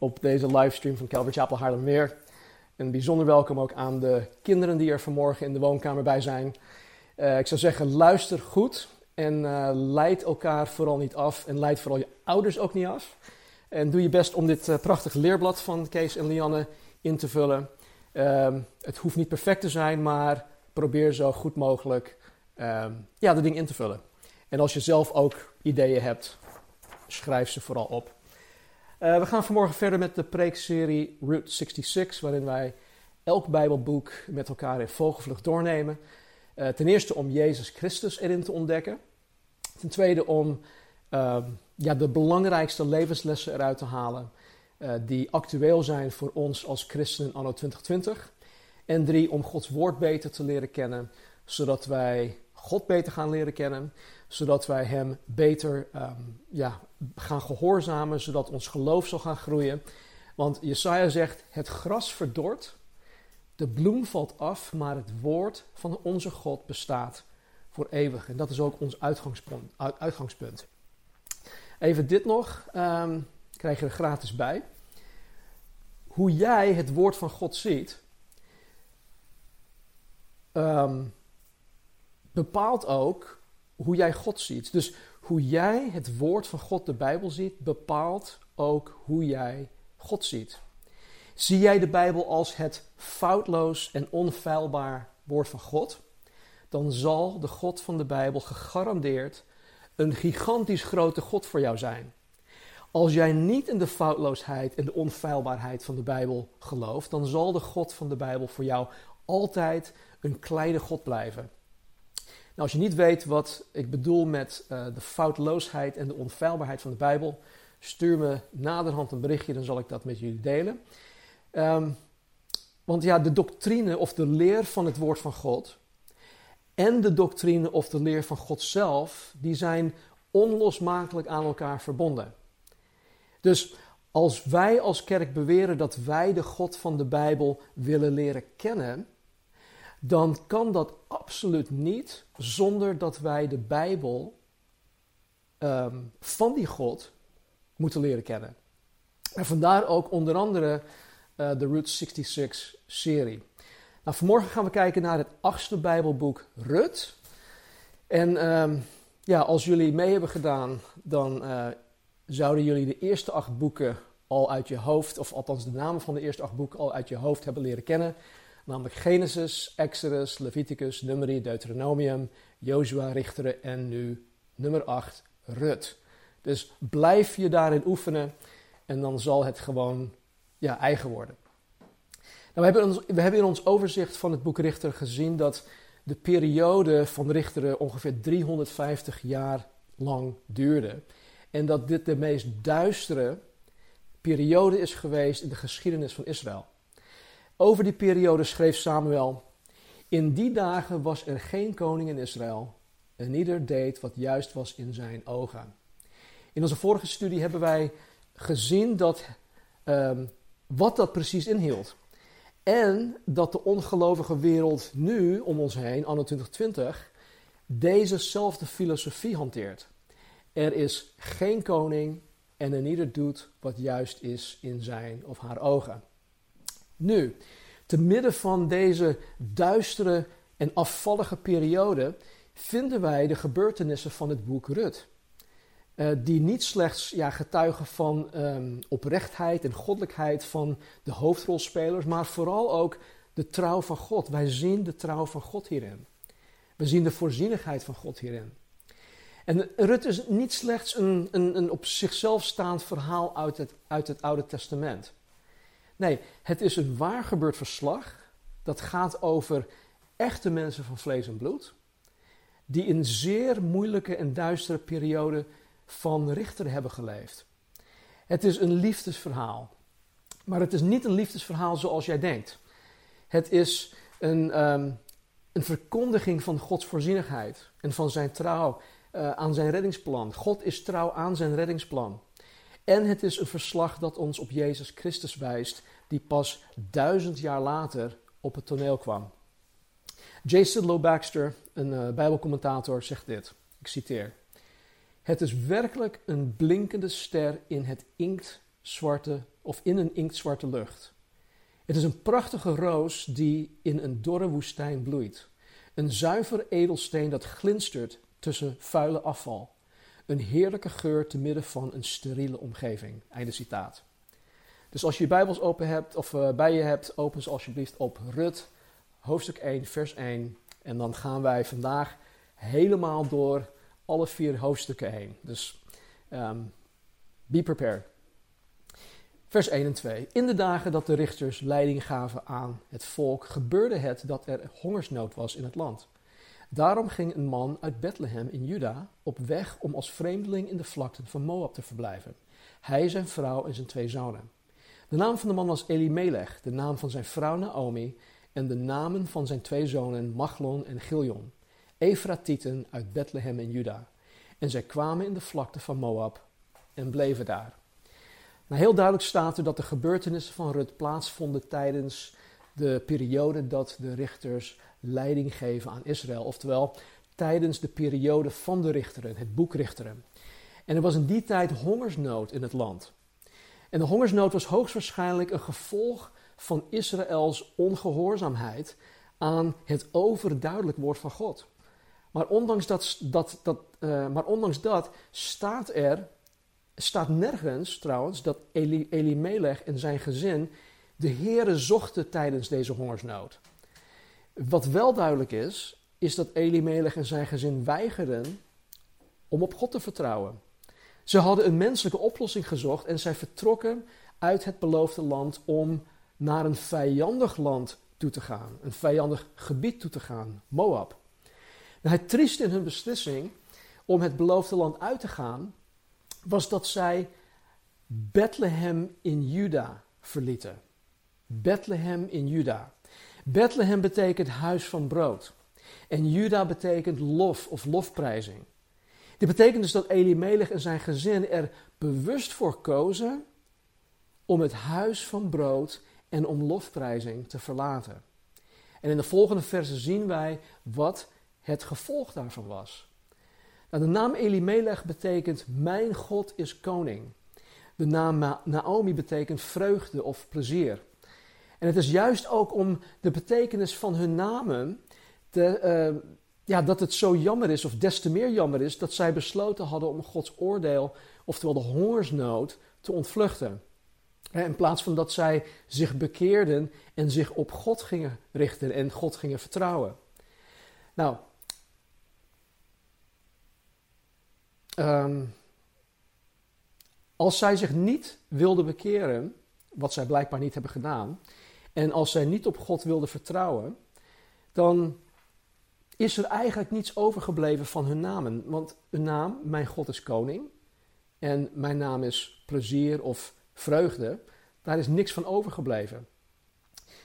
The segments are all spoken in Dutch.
op deze livestream van Calvary Chapel Haarlemmermeer. En bijzonder welkom ook aan de kinderen die er vanmorgen in de woonkamer bij zijn. Eh, ik zou zeggen, luister goed en uh, leid elkaar vooral niet af. En leid vooral je ouders ook niet af. En doe je best om dit uh, prachtige leerblad van Kees en Lianne in te vullen. Ehm, het hoeft niet perfect te zijn, maar probeer zo goed mogelijk ehm, ja, de ding in te vullen. En als je zelf ook ideeën hebt, schrijf ze vooral op. Uh, we gaan vanmorgen verder met de preekserie Route 66, waarin wij elk Bijbelboek met elkaar in vogelvlucht doornemen. Uh, ten eerste om Jezus Christus erin te ontdekken. Ten tweede om uh, ja, de belangrijkste levenslessen eruit te halen uh, die actueel zijn voor ons als christenen anno 2020. En drie, om Gods woord beter te leren kennen, zodat wij God beter gaan leren kennen, zodat wij Hem beter um, ja, gaan gehoorzamen, zodat ons geloof zal gaan groeien. Want Jesaja zegt, het gras verdort, de bloem valt af, maar het woord van onze God bestaat voor eeuwig. En dat is ook ons uitgangspunt. uitgangspunt. Even dit nog, um, krijg je er gratis bij. Hoe jij het woord van God ziet, um, bepaalt ook hoe jij God ziet. Dus hoe jij het woord van God, de Bijbel, ziet, bepaalt ook hoe jij God ziet. Zie jij de Bijbel als het foutloos en onfeilbaar woord van God, dan zal de God van de Bijbel gegarandeerd een gigantisch grote God voor jou zijn. Als jij niet in de foutloosheid en de onfeilbaarheid van de Bijbel gelooft, dan zal de God van de Bijbel voor jou altijd een kleine God blijven. Nou, als je niet weet wat ik bedoel met uh, de foutloosheid en de onfeilbaarheid van de Bijbel, stuur me naderhand een berichtje, dan zal ik dat met jullie delen. Um, want ja, de doctrine of de leer van het woord van God en de doctrine of de leer van God zelf, die zijn onlosmakelijk aan elkaar verbonden. Dus als wij als kerk beweren dat wij de God van de Bijbel willen leren kennen, dan kan dat absoluut niet zonder dat wij de Bijbel um, van die God moeten leren kennen. En vandaar ook onder andere uh, de Route 66 serie. Nou, vanmorgen gaan we kijken naar het achtste Bijbelboek Rut. En um, ja, als jullie mee hebben gedaan, dan uh, zouden jullie de eerste acht boeken al uit je hoofd, of althans de namen van de eerste acht boeken al uit je hoofd hebben leren kennen. Namelijk Genesis, Exodus, Leviticus, Numeri, Deuteronomium, Jozua, Richteren en nu nummer 8, Rut. Dus blijf je daarin oefenen en dan zal het gewoon ja, eigen worden. Nou, we, hebben we hebben in ons overzicht van het boek Richter gezien dat de periode van Richteren ongeveer 350 jaar lang duurde. En dat dit de meest duistere periode is geweest in de geschiedenis van Israël. Over die periode schreef Samuel: In die dagen was er geen koning in Israël, en ieder deed wat juist was in zijn ogen. In onze vorige studie hebben wij gezien dat, um, wat dat precies inhield. En dat de ongelovige wereld nu om ons heen, anno 2020, dezezelfde filosofie hanteert. Er is geen koning en een ieder doet wat juist is in zijn of haar ogen. Nu, te midden van deze duistere en afvallige periode vinden wij de gebeurtenissen van het boek Rut. Uh, die niet slechts ja, getuigen van um, oprechtheid en goddelijkheid van de hoofdrolspelers, maar vooral ook de trouw van God. Wij zien de trouw van God hierin. We zien de voorzienigheid van God hierin. En Rut is niet slechts een, een, een op zichzelf staand verhaal uit het, uit het Oude Testament. Nee, het is een waar gebeurd verslag. Dat gaat over echte mensen van vlees en bloed. Die in zeer moeilijke en duistere periode van richter hebben geleefd. Het is een liefdesverhaal. Maar het is niet een liefdesverhaal zoals jij denkt. Het is een, ehm, een verkondiging van Gods voorzienigheid en van zijn trouw uh, aan zijn reddingsplan. God is trouw aan zijn reddingsplan. En het is een verslag dat ons op Jezus Christus wijst, die pas duizend jaar later op het toneel kwam. J. Sidlow Baxter, een uh, Bijbelcommentator, zegt dit. Ik citeer. Het is werkelijk een blinkende ster in het inktzwarte of in een inktzwarte lucht. Het is een prachtige roos die in een dorre woestijn bloeit. Een zuiver edelsteen dat glinstert tussen vuile afval. Een heerlijke geur te midden van een steriele omgeving. Einde citaat. Dus als je je Bijbels open hebt, of uh, bij je hebt, open ze alsjeblieft op Rut, hoofdstuk 1, vers 1. En dan gaan wij vandaag helemaal door alle vier hoofdstukken heen. Dus um, be prepared. Vers 1 en 2. In de dagen dat de richters leiding gaven aan het volk, gebeurde het dat er hongersnood was in het land. Daarom ging een man uit Bethlehem in Juda op weg om als vreemdeling in de vlakten van Moab te verblijven. Hij, zijn vrouw en zijn twee zonen. De naam van de man was Elimelech, de naam van zijn vrouw Naomi en de namen van zijn twee zonen Machlon en Giljon, Efratieten uit Bethlehem in Juda. En zij kwamen in de vlakte van Moab en bleven daar. Nou, heel duidelijk staat er dat de gebeurtenissen van Rut plaatsvonden tijdens de periode dat de richters leiding geven aan Israël. Oftewel, tijdens de periode van de richteren, het boek Richteren. En er was in die tijd hongersnood in het land. En de hongersnood was hoogstwaarschijnlijk een gevolg van Israëls ongehoorzaamheid aan het overduidelijk woord van God. Maar ondanks dat, dat, dat, uh, maar ondanks dat staat er, staat nergens trouwens, dat Eli, Elimelech en zijn gezin de Heere zochten tijdens deze hongersnood. Wat wel duidelijk is, is dat Elimelech en zijn gezin weigerden om op God te vertrouwen. Ze hadden een menselijke oplossing gezocht en zij vertrokken uit het beloofde land om naar een vijandig land toe te gaan, een vijandig gebied toe te gaan, Moab. Nou, het trieste in hun beslissing om het beloofde land uit te gaan, was dat zij Bethlehem in Juda verlieten. Bethlehem in Juda. Bethlehem betekent huis van brood. En Juda betekent lof of lofprijzing. Dit betekent dus dat Elimelech en zijn gezin er bewust voor kozen om het huis van brood en om lofprijzing te verlaten. En in de volgende versen zien wij wat het gevolg daarvan was. Nou, de naam Elimelech betekent mijn God is koning. De naam Naomi betekent vreugde of plezier. En het is juist ook om de betekenis van hun namen, te, uh, ja, dat het zo jammer is, of des te meer jammer is, dat zij besloten hadden om Gods oordeel, oftewel de hongersnood, te ontvluchten. In plaats van dat zij zich bekeerden en zich op God gingen richten en God gingen vertrouwen. Nou, um, als zij zich niet wilden bekeren, wat zij blijkbaar niet hebben gedaan, en als zij niet op God wilden vertrouwen, dan is er eigenlijk niets overgebleven van hun namen. Want hun naam, mijn God is koning, en mijn naam is plezier of vreugde, daar is niks van overgebleven.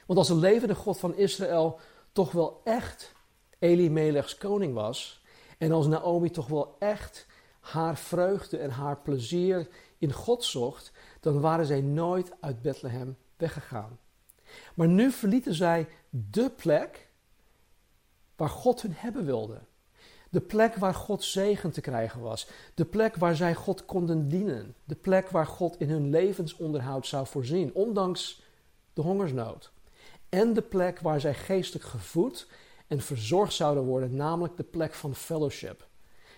Want als de levende God van Israël toch wel echt Elimelechs koning was, en als Naomi toch wel echt haar vreugde en haar plezier in God zocht, dan waren zij nooit uit Bethlehem weggegaan. Maar nu verlieten zij de plek waar God hun hebben wilde. De plek waar God zegen te krijgen was. De plek waar zij God konden dienen. De plek waar God in hun levensonderhoud zou voorzien, ondanks de hongersnood. En de plek waar zij geestelijk gevoed en verzorgd zouden worden, namelijk de plek van fellowship.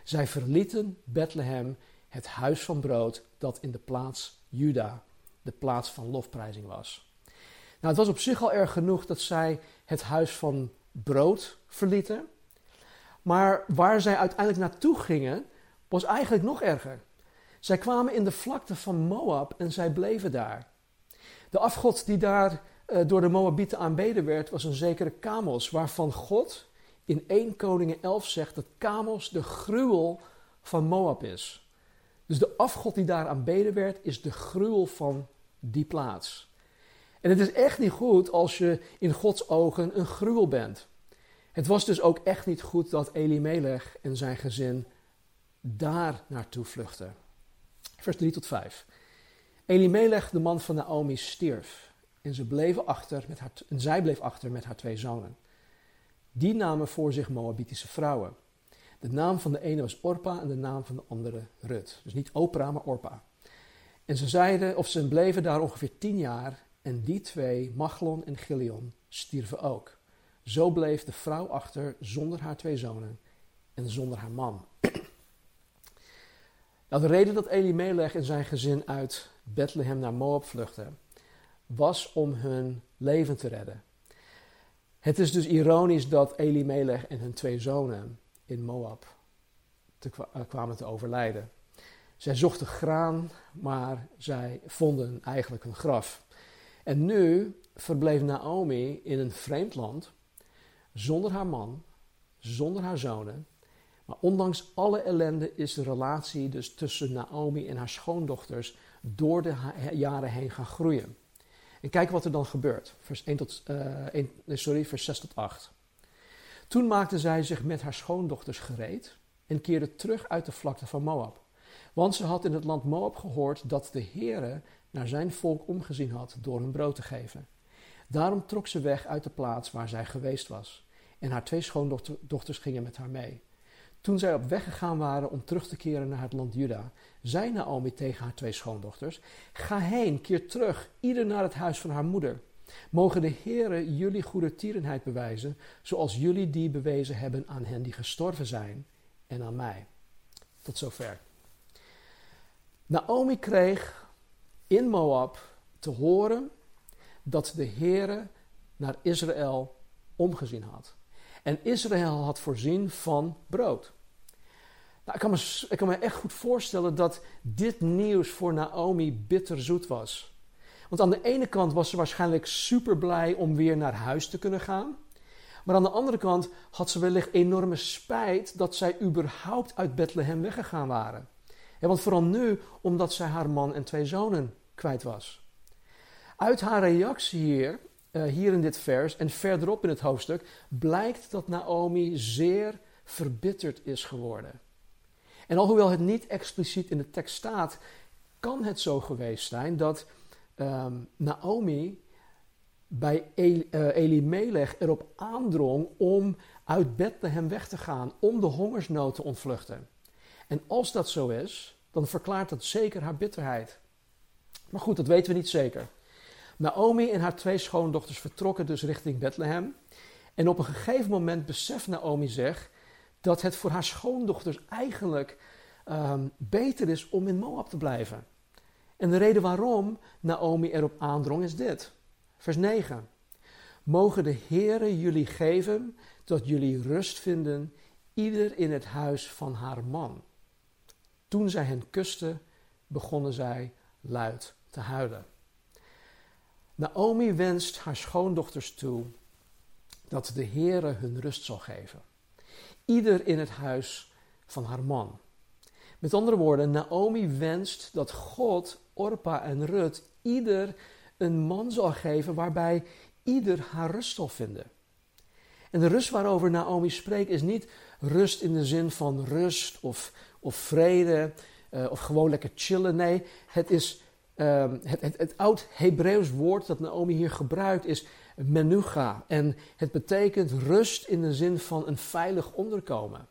Zij verlieten Bethlehem, het huis van brood, dat in de plaats Juda, de plaats van lofprijzing was. Nou, het was op zich al erg genoeg dat zij het huis van brood verlieten. Maar waar zij uiteindelijk naartoe gingen, was eigenlijk nog erger. Zij kwamen in de vlakte van Moab en zij bleven daar. De afgod die daar uh, door de Moabieten aanbeden werd, was een zekere Kamos, waarvan God in 1 Koningen 11 zegt dat Kamos de gruwel van Moab is. Dus de afgod die daar aanbeden werd, is de gruwel van die plaats. En het is echt niet goed als je in Gods ogen een gruwel bent. Het was dus ook echt niet goed dat Elimelech en zijn gezin daar naartoe vluchten. Vers 3 tot 5. Elimelech, de man van Naomi, stierf. En, ze bleven achter met haar, en zij bleef achter met haar twee zonen. Die namen voor zich Moabitische vrouwen. De naam van de ene was Orpa en de naam van de andere Rut. Dus niet Oprah, maar Orpa. En ze zeiden, of ze bleven daar ongeveer tien jaar. En die twee, Machlon en Gilion, stierven ook. Zo bleef de vrouw achter zonder haar twee zonen en zonder haar man. Nou, de reden dat Elimelech en zijn gezin uit Bethlehem naar Moab vluchten, was om hun leven te redden. Het is dus ironisch dat Elimelech en hun twee zonen in Moab te, eh, kwamen te overlijden. Zij zochten graan, maar zij vonden eigenlijk een graf. En nu verbleef Naomi in een vreemd land, zonder haar man, zonder haar zonen. Maar ondanks alle ellende is de relatie dus tussen Naomi en haar schoondochters door de jaren heen gaan groeien. En kijk wat er dan gebeurt. Vers, 1 tot, uh, 1, sorry, vers 6 tot 8. Toen maakte zij zich met haar schoondochters gereed en keerde terug uit de vlakte van Moab. Want ze had in het land Moab gehoord dat de Heere naar zijn volk omgezien had door hun brood te geven. Daarom trok ze weg uit de plaats waar zij geweest was. En haar twee schoondochters gingen met haar mee. Toen zij op weg gegaan waren om terug te keren naar het land Juda, zei Naomi tegen haar twee schoondochters: Ga heen, keer terug, ieder naar het huis van haar moeder. Mogen de Heere jullie goede tierenheid bewijzen, zoals jullie die bewezen hebben aan hen die gestorven zijn en aan mij. Tot zover. Naomi kreeg in Moab te horen dat de Heere naar Israël omgezien had. En Israël had voorzien van brood. Nou, ik, kan me, ik kan me echt goed voorstellen dat dit nieuws voor Naomi bitterzoet was. Want aan de ene kant was ze waarschijnlijk super blij om weer naar huis te kunnen gaan. Maar aan de andere kant had ze wellicht enorme spijt dat zij überhaupt uit Bethlehem weggegaan waren. want vooral nu, omdat zij haar man en twee zonen kwijt was. Uit haar reactie hier, uh, hier in dit vers en verderop in het hoofdstuk, blijkt dat Naomi zeer verbitterd is geworden. En alhoewel het niet expliciet in de tekst staat, kan het zo geweest zijn dat um, Naomi bij El, uh, Elimelech erop aandrong om uit Bethlehem weg te gaan, om de hongersnood te ontvluchten. En als dat zo is, dan verklaart dat zeker haar bitterheid. Maar goed, dat weten we niet zeker. Naomi en haar twee schoondochters vertrokken dus richting Bethlehem. En op een gegeven moment beseft Naomi zich dat het voor haar schoondochters eigenlijk um, beter is om in Moab te blijven. En de reden waarom Naomi erop aandrong is dit. Vers 9. Mogen de Heere jullie geven dat jullie rust vinden, ieder in het huis van haar man. Toen zij hen kuste, begonnen zij luid te huilen. Naomi wenst haar schoondochters toe dat de Heere hun rust zal geven. Ieder in het huis van haar man. Met andere woorden, Naomi wenst dat God Orpa en Rut ieder een man zal geven waarbij ieder haar rust zal vinden. En de rust waarover Naomi spreekt is niet rust in de zin van rust of, of vrede uh, of gewoon lekker chillen. Nee, het is uh, het, het, het oud Hebreeuws woord dat Naomi hier gebruikt is menucha. En het betekent rust in de zin van een veilig onderkomen.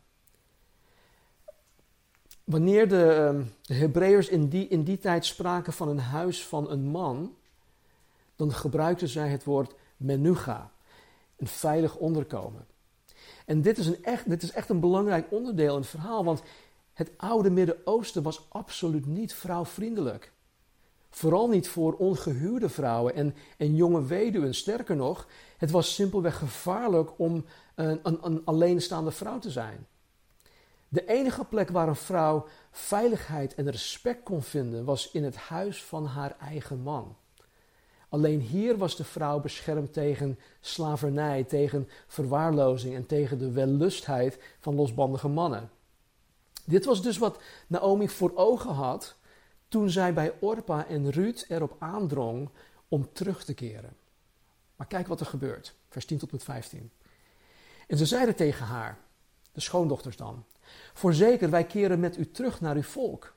Wanneer de, ehm, de Hebreërs in die, in die tijd spraken van een huis van een man, dan gebruikten zij het woord menucha, een veilig onderkomen. En dit is, een echt, dit is echt een belangrijk onderdeel in het verhaal, want het oude Midden-Oosten was absoluut niet vrouwvriendelijk. Vooral niet voor ongehuwde vrouwen en, en jonge weduwen. Sterker nog, het was simpelweg gevaarlijk om een, een, een alleenstaande vrouw te zijn. De enige plek waar een vrouw veiligheid en respect kon vinden was in het huis van haar eigen man. Alleen hier was de vrouw beschermd tegen slavernij, tegen verwaarlozing en tegen de wellustheid van losbandige mannen. Dit was dus wat Naomi voor ogen had toen zij bij Orpa en Ruth erop aandrong om terug te keren. Maar kijk wat er gebeurt. Vers 10 tot met 15. En ze zeiden tegen haar, de schoondochters dan, Voorzeker, wij keren met u terug naar uw volk.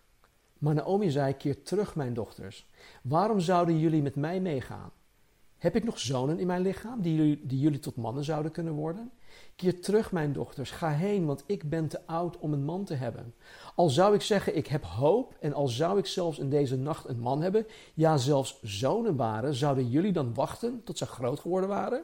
Maar Naomi zei, keer terug, mijn dochters. Waarom zouden jullie met mij meegaan? Heb ik nog zonen in mijn lichaam die jullie, die jullie tot mannen zouden kunnen worden? Keer terug, mijn dochters, ga heen, want ik ben te oud om een man te hebben. Al zou ik zeggen, ik heb hoop, en al zou ik zelfs in deze nacht een man hebben, ja, zelfs zonen waren, zouden jullie dan wachten tot ze groot geworden waren?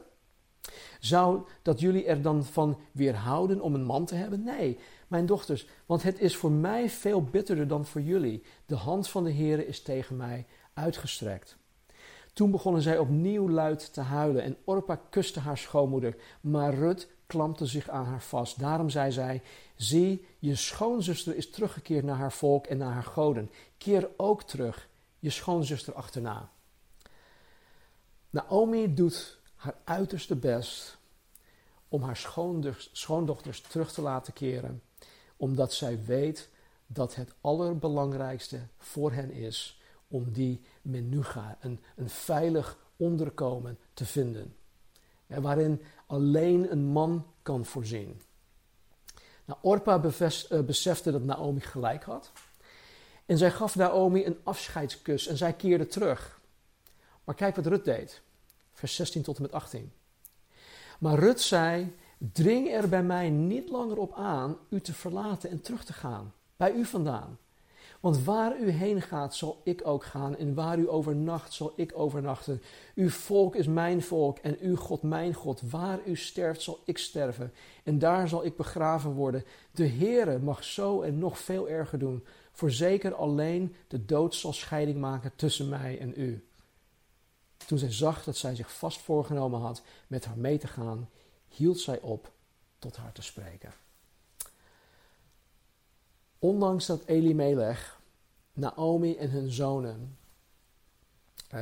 Zou dat jullie er dan van weerhouden om een man te hebben? Nee, mijn dochters, want het is voor mij veel bitterder dan voor jullie. De hand van de Heere is tegen mij uitgestrekt. Toen begonnen zij opnieuw luid te huilen en Orpa kuste haar schoonmoeder, maar Rut klampte zich aan haar vast. Daarom zei zij: Zie, je schoonzuster is teruggekeerd naar haar volk en naar haar goden. Keer ook terug, je schoonzuster achterna. Naomi doet haar uiterste best om haar schoondochters terug te laten keren, omdat zij weet dat het allerbelangrijkste voor hen is om die menuga, een, een veilig onderkomen, te vinden. waarin alleen een man kan voorzien. Nou, Orpa eh, besefte dat Naomi gelijk had. En zij gaf Naomi een afscheidskus en zij keerde terug. Maar kijk wat Rut deed. Vers 16 tot en met 18. Maar Rut zei: Dring er bij mij niet langer op aan u te verlaten en terug te gaan, bij u vandaan. Want waar u heen gaat, zal ik ook gaan, en waar u overnacht, zal ik overnachten. Uw volk is mijn volk en uw God mijn God. Waar u sterft, zal ik sterven, en daar zal ik begraven worden. De Heere mag zo en nog veel erger doen. Voorzeker alleen de dood zal scheiding maken tussen mij en u. Toen zij zag dat zij zich vast voorgenomen had met haar mee te gaan, hield zij op tot haar te spreken. Ondanks dat Elimelech, Naomi en hun zonen,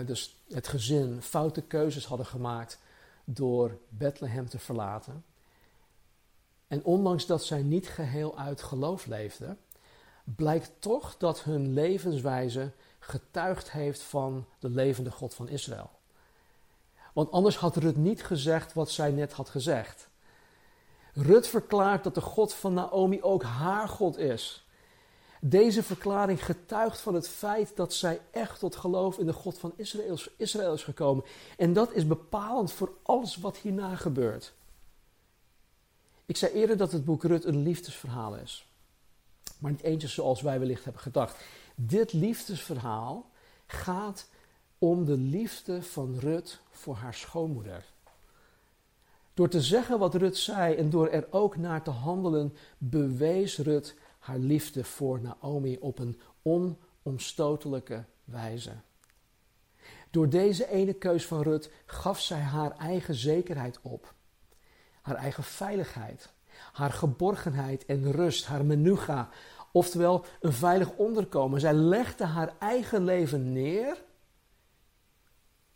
dus het gezin, foute keuzes hadden gemaakt door Bethlehem te verlaten. En ondanks dat zij niet geheel uit geloof leefden, blijkt toch dat hun levenswijze getuigd heeft van de levende God van Israël. Want anders had Rut niet gezegd wat zij net had gezegd. Rut verklaart dat de God van Naomi ook haar God is. Deze verklaring getuigt van het feit dat zij echt tot geloof in de God van Israël, Israël is gekomen. En dat is bepalend voor alles wat hierna gebeurt. Ik zei eerder dat het boek Rut een liefdesverhaal is. Maar niet eentje zoals wij wellicht hebben gedacht. Dit liefdesverhaal gaat om de liefde van Rut voor haar schoonmoeder. Door te zeggen wat Rut zei en door er ook naar te handelen, bewees Rut haar liefde voor Naomi op een onomstotelijke wijze. Door deze ene keus van Rut gaf zij haar eigen zekerheid op, haar eigen veiligheid, haar geborgenheid en rust, haar menuga, oftewel een veilig onderkomen. Zij legde haar eigen leven neer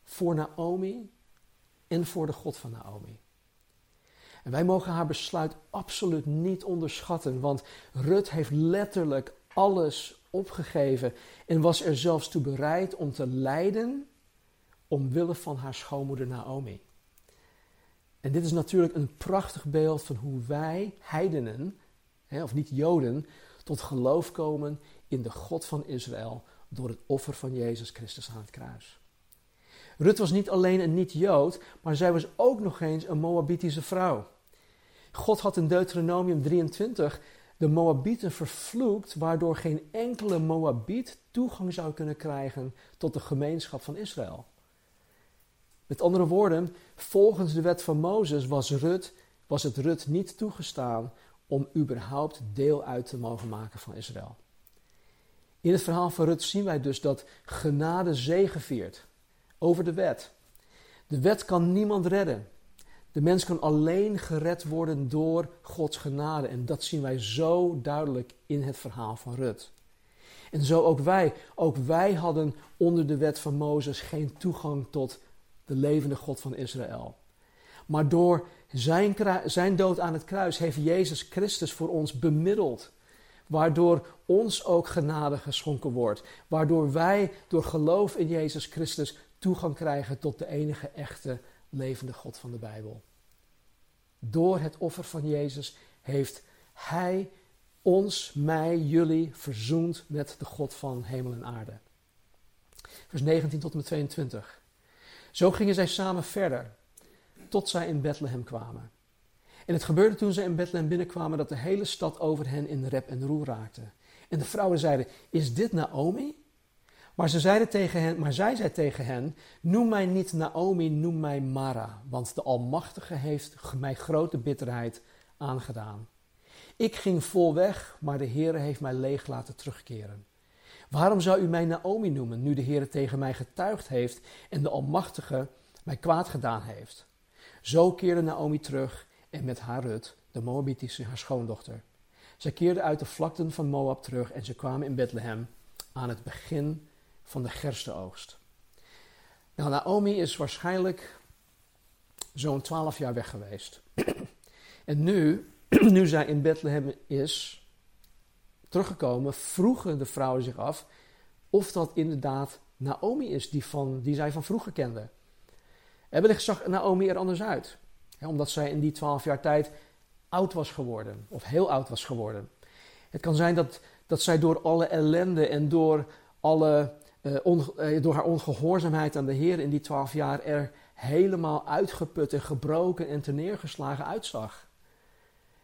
voor Naomi en voor de God van Naomi. Wij mogen haar besluit absoluut niet onderschatten, want Rut heeft letterlijk alles opgegeven en was er zelfs toe bereid om te lijden omwille van haar schoonmoeder Naomi. En dit is natuurlijk een prachtig beeld van hoe wij, heidenen, of niet Joden, tot geloof komen in de God van Israël door het offer van Jezus Christus aan het kruis. Rut was niet alleen een niet-Jood, maar zij was ook nog eens een Moabitische vrouw. God had in Deuteronomium 23 de Moabieten vervloekt, waardoor geen enkele Moabiet toegang zou kunnen krijgen tot de gemeenschap van Israël. Met andere woorden, volgens de wet van Mozes was, Rut, was het Rut niet toegestaan om überhaupt deel uit te mogen maken van Israël. In het verhaal van Rut zien wij dus dat genade zegeviert over de wet. De wet kan niemand redden. De mens kan alleen gered worden door Gods genade. En dat zien wij zo duidelijk in het verhaal van Rut. En zo ook wij. Ook wij hadden onder de wet van Mozes geen toegang tot de levende God van Israël. Maar door zijn, zijn dood aan het kruis heeft Jezus Christus voor ons bemiddeld. Waardoor ons ook genade geschonken wordt. Waardoor wij door geloof in Jezus Christus toegang krijgen tot de enige echte levende God van de Bijbel. Door het offer van Jezus heeft Hij ons, mij, jullie verzoend met de God van hemel en aarde. Vers 19 tot en met 22. Zo gingen zij samen verder, tot zij in Bethlehem kwamen. En het gebeurde toen zij in Bethlehem binnenkwamen dat de hele stad over hen in rep en roer raakte. En de vrouwen zeiden: Is dit Naomi? Maar, ze zeiden tegen hen, maar zij zei tegen hen: Noem mij niet Naomi, noem mij Mara, want de Almachtige heeft mij grote bitterheid aangedaan. Ik ging vol weg, maar de Heere heeft mij leeg laten terugkeren. Waarom zou u mij Naomi noemen, nu de Heere tegen mij getuigd heeft en de Almachtige mij kwaad gedaan heeft? Zo keerde Naomi terug en met haar Rut, de Moabitische, haar schoondochter. Zij keerden uit de vlakten van Moab terug en ze kwamen in Bethlehem aan het begin van de gerstenoogst. Nou, Naomi is waarschijnlijk zo'n twaalf jaar weg geweest. en nu, nu zij in Bethlehem is teruggekomen, vroegen de vrouwen zich af of dat inderdaad Naomi is die, van, die zij van vroeger kenden. En wellicht zag Naomi er anders uit, hè, omdat zij in die twaalf jaar tijd oud was geworden, of heel oud was geworden. Het kan zijn dat, dat zij door alle ellende en door, alle, uh, door haar ongehoorzaamheid aan de Heer in die twaalf jaar er helemaal uitgeput en gebroken en terneergeslagen uitzag.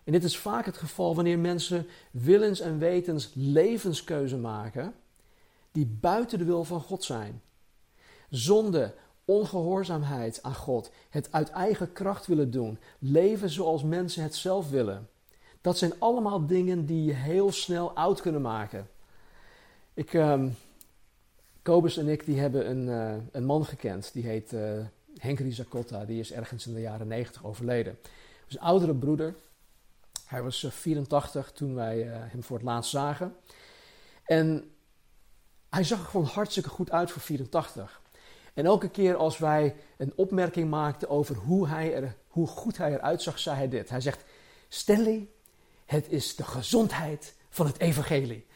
En dit is vaak het geval wanneer mensen willens en wetens levenskeuze maken die buiten de wil van God zijn. Zonde, ongehoorzaamheid aan God, het uit eigen kracht willen doen, leven zoals mensen het zelf willen. Dat zijn allemaal dingen die je heel snel oud kunnen maken. Ik, um, Kobus en ik die hebben een, uh, een man gekend, die heet uh, Henk Rizacotta, die is ergens in de jaren 90 overleden. Dus een oudere broeder. Hij was 84 eh, toen wij hem voor het laatst zagen. En hij zag er gewoon hartstikke goed uit voor 84. En elke keer als wij een opmerking maakten over hoe, hij er, hoe goed hij eruit zag, zei hij dit. Hij zegt, Stanley, het is de gezondheid van het evangelie.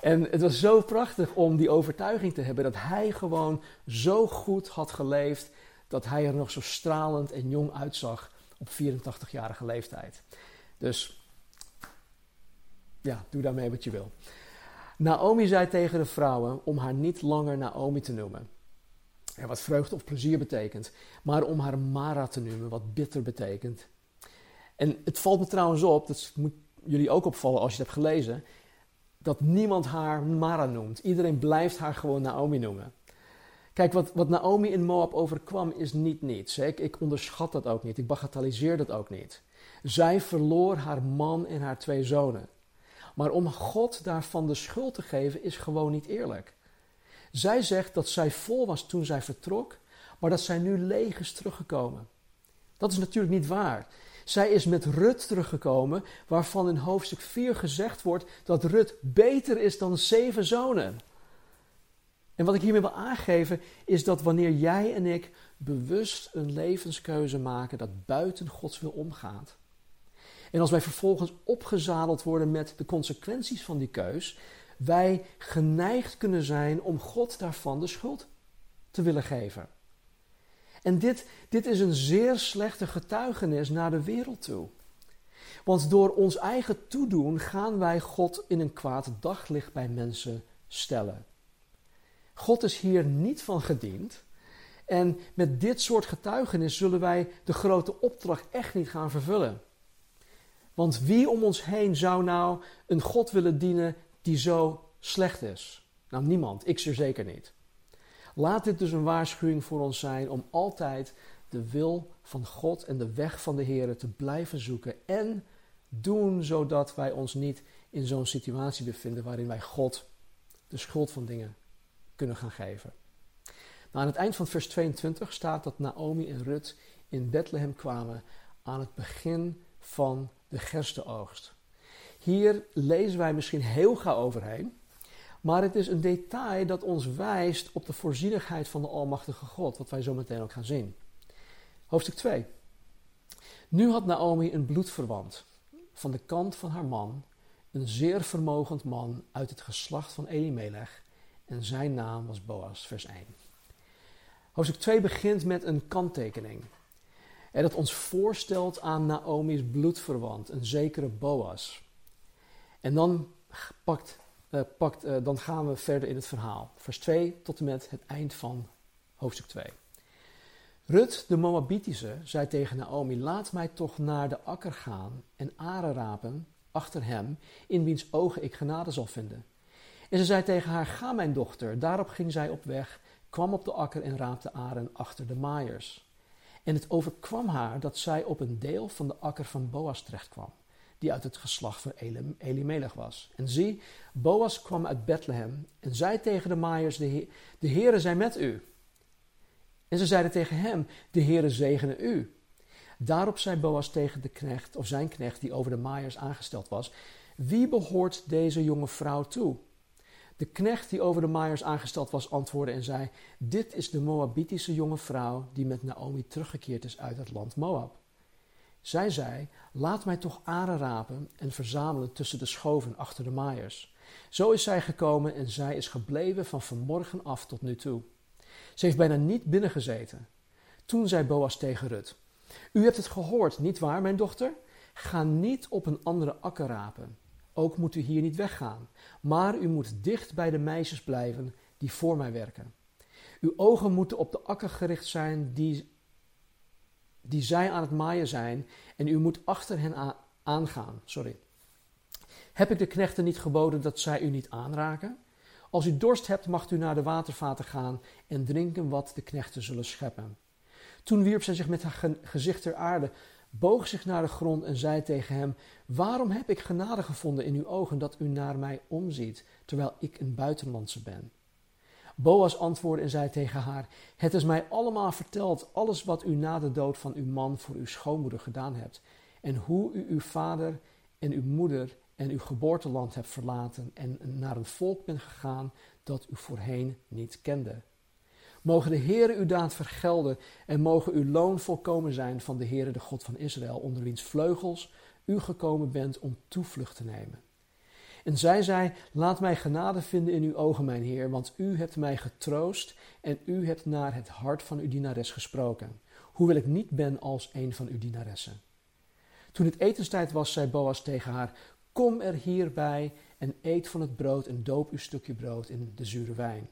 En het was zo prachtig om die overtuiging te hebben dat hij gewoon zo goed had geleefd dat hij er nog zo stralend en jong uitzag op 84-jarige leeftijd. Dus ja, doe daarmee wat je wil. Naomi zei tegen de vrouwen om haar niet langer Naomi te noemen. Wat vreugde of plezier betekent. Maar om haar Mara te noemen, wat bitter betekent. En het valt me trouwens op, dat moet jullie ook opvallen als je het hebt gelezen, dat niemand haar Mara noemt. Iedereen blijft haar gewoon Naomi noemen. Kijk, wat, wat Naomi in Moab overkwam is niet niets. Ik, ik onderschat dat ook niet. Ik bagatelliseer dat ook niet. Zij verloor haar man en haar twee zonen. Maar om God daarvan de schuld te geven is gewoon niet eerlijk. Zij zegt dat zij vol was toen zij vertrok, maar dat zij nu leeg is teruggekomen. Dat is natuurlijk niet waar. Zij is met Rut teruggekomen, waarvan in hoofdstuk 4 gezegd wordt dat Rut beter is dan zeven zonen. En wat ik hiermee wil aangeven is dat wanneer jij en ik bewust een levenskeuze maken dat buiten Gods wil omgaat. En als wij vervolgens opgezadeld worden met de consequenties van die keus, wij geneigd kunnen zijn om God daarvan de schuld te willen geven. En dit, dit is een zeer slechte getuigenis naar de wereld toe. Want door ons eigen toedoen gaan wij God in een kwaad daglicht bij mensen stellen. God is hier niet van gediend. En met dit soort getuigenis zullen wij de grote opdracht echt niet gaan vervullen. Want wie om ons heen zou nou een God willen dienen die zo slecht is? Nou, niemand. Ik zeer zeker niet. Laat dit dus een waarschuwing voor ons zijn om altijd de wil van God en de weg van de Heer te blijven zoeken en doen zodat wij ons niet in zo'n situatie bevinden waarin wij God de schuld van dingen kunnen gaan geven. Nou, aan het eind van vers 22 staat dat Naomi en Rut in Bethlehem kwamen aan het begin van de gerstenoogst. Hier lezen wij misschien heel gauw overheen, maar het is een detail dat ons wijst op de voorzienigheid van de Almachtige God, wat wij zo meteen ook gaan zien. Hoofdstuk 2. Nu had Naomi een bloedverwant van de kant van haar man, een zeer vermogend man uit het geslacht van Elimelech, en zijn naam was Boas, vers 1. Hoofdstuk 2 begint met een kanttekening. En dat ons voorstelt aan Naomi's bloedverwant, een zekere Boas. En dan, pakt, uh, pakt, uh, dan gaan we verder in het verhaal. Vers 2 tot en met het eind van hoofdstuk 2. Rut, de Moabitische, zei tegen Naomi: Laat mij toch naar de akker gaan en aren rapen achter hem, in wiens ogen ik genade zal vinden. En ze zei tegen haar: Ga, mijn dochter. Daarop ging zij op weg, kwam op de akker en raapte aren achter de maaiers. En het overkwam haar dat zij op een deel van de akker van Boas terechtkwam, die uit het geslacht van Elimelech was. En zie, Boas kwam uit Bethlehem en zei tegen de maaiers: De, he de Heere zij met u. En ze zeiden tegen hem: De Heere zegene u. Daarop zei Boas tegen de knecht, of zijn knecht die over de maaiers aangesteld was: Wie behoort deze jonge vrouw toe? De knecht die over de maaiers aangesteld was, antwoordde en zei: Dit is de Moabitische jonge vrouw die met Naomi teruggekeerd is uit het land Moab. Zij zei: Laat mij toch aren rapen en verzamelen tussen de schoven achter de maaiers. Zo is zij gekomen en zij is gebleven van vanmorgen af tot nu toe. Ze heeft bijna niet binnengezeten. Toen zei Boas tegen Rut: U hebt het gehoord, niet waar, mijn dochter? Ga niet op een andere akker rapen. Ook moet u hier niet weggaan, maar u moet dicht bij de meisjes blijven die voor mij werken. Uw ogen moeten op de akker gericht zijn die, die zij aan het maaien zijn, en u moet achter hen aangaan. Sorry. Heb ik de knechten niet geboden dat zij u niet aanraken? Als u dorst hebt, mag u naar de watervaten gaan en drinken wat de knechten zullen scheppen. Toen wierp zij zich met haar gezicht ter aarde, boog zich naar de grond en zei tegen hem: Waarom heb ik genade gevonden in uw ogen dat u naar mij omziet, terwijl ik een buitenlandse ben? Boas antwoordde en zei tegen haar: Het is mij allemaal verteld, alles wat u na de dood van uw man voor uw schoonmoeder gedaan hebt, en hoe u uw vader en uw moeder en uw geboorteland hebt verlaten en naar een volk bent gegaan dat u voorheen niet kende. Mogen de Heere uw daad vergelden en mogen uw loon volkomen zijn van de Heere, de God van Israël, onder wiens vleugels u gekomen bent om toevlucht te nemen. En zij zei, laat mij genade vinden in uw ogen, mijn Heer, want u hebt mij getroost en u hebt naar het hart van uw dienares gesproken, hoewel ik niet ben als een van uw dienaressen. Toen het etenstijd was, zei Boas tegen haar, kom er hierbij en eet van het brood en doop uw stukje brood in de zure wijn.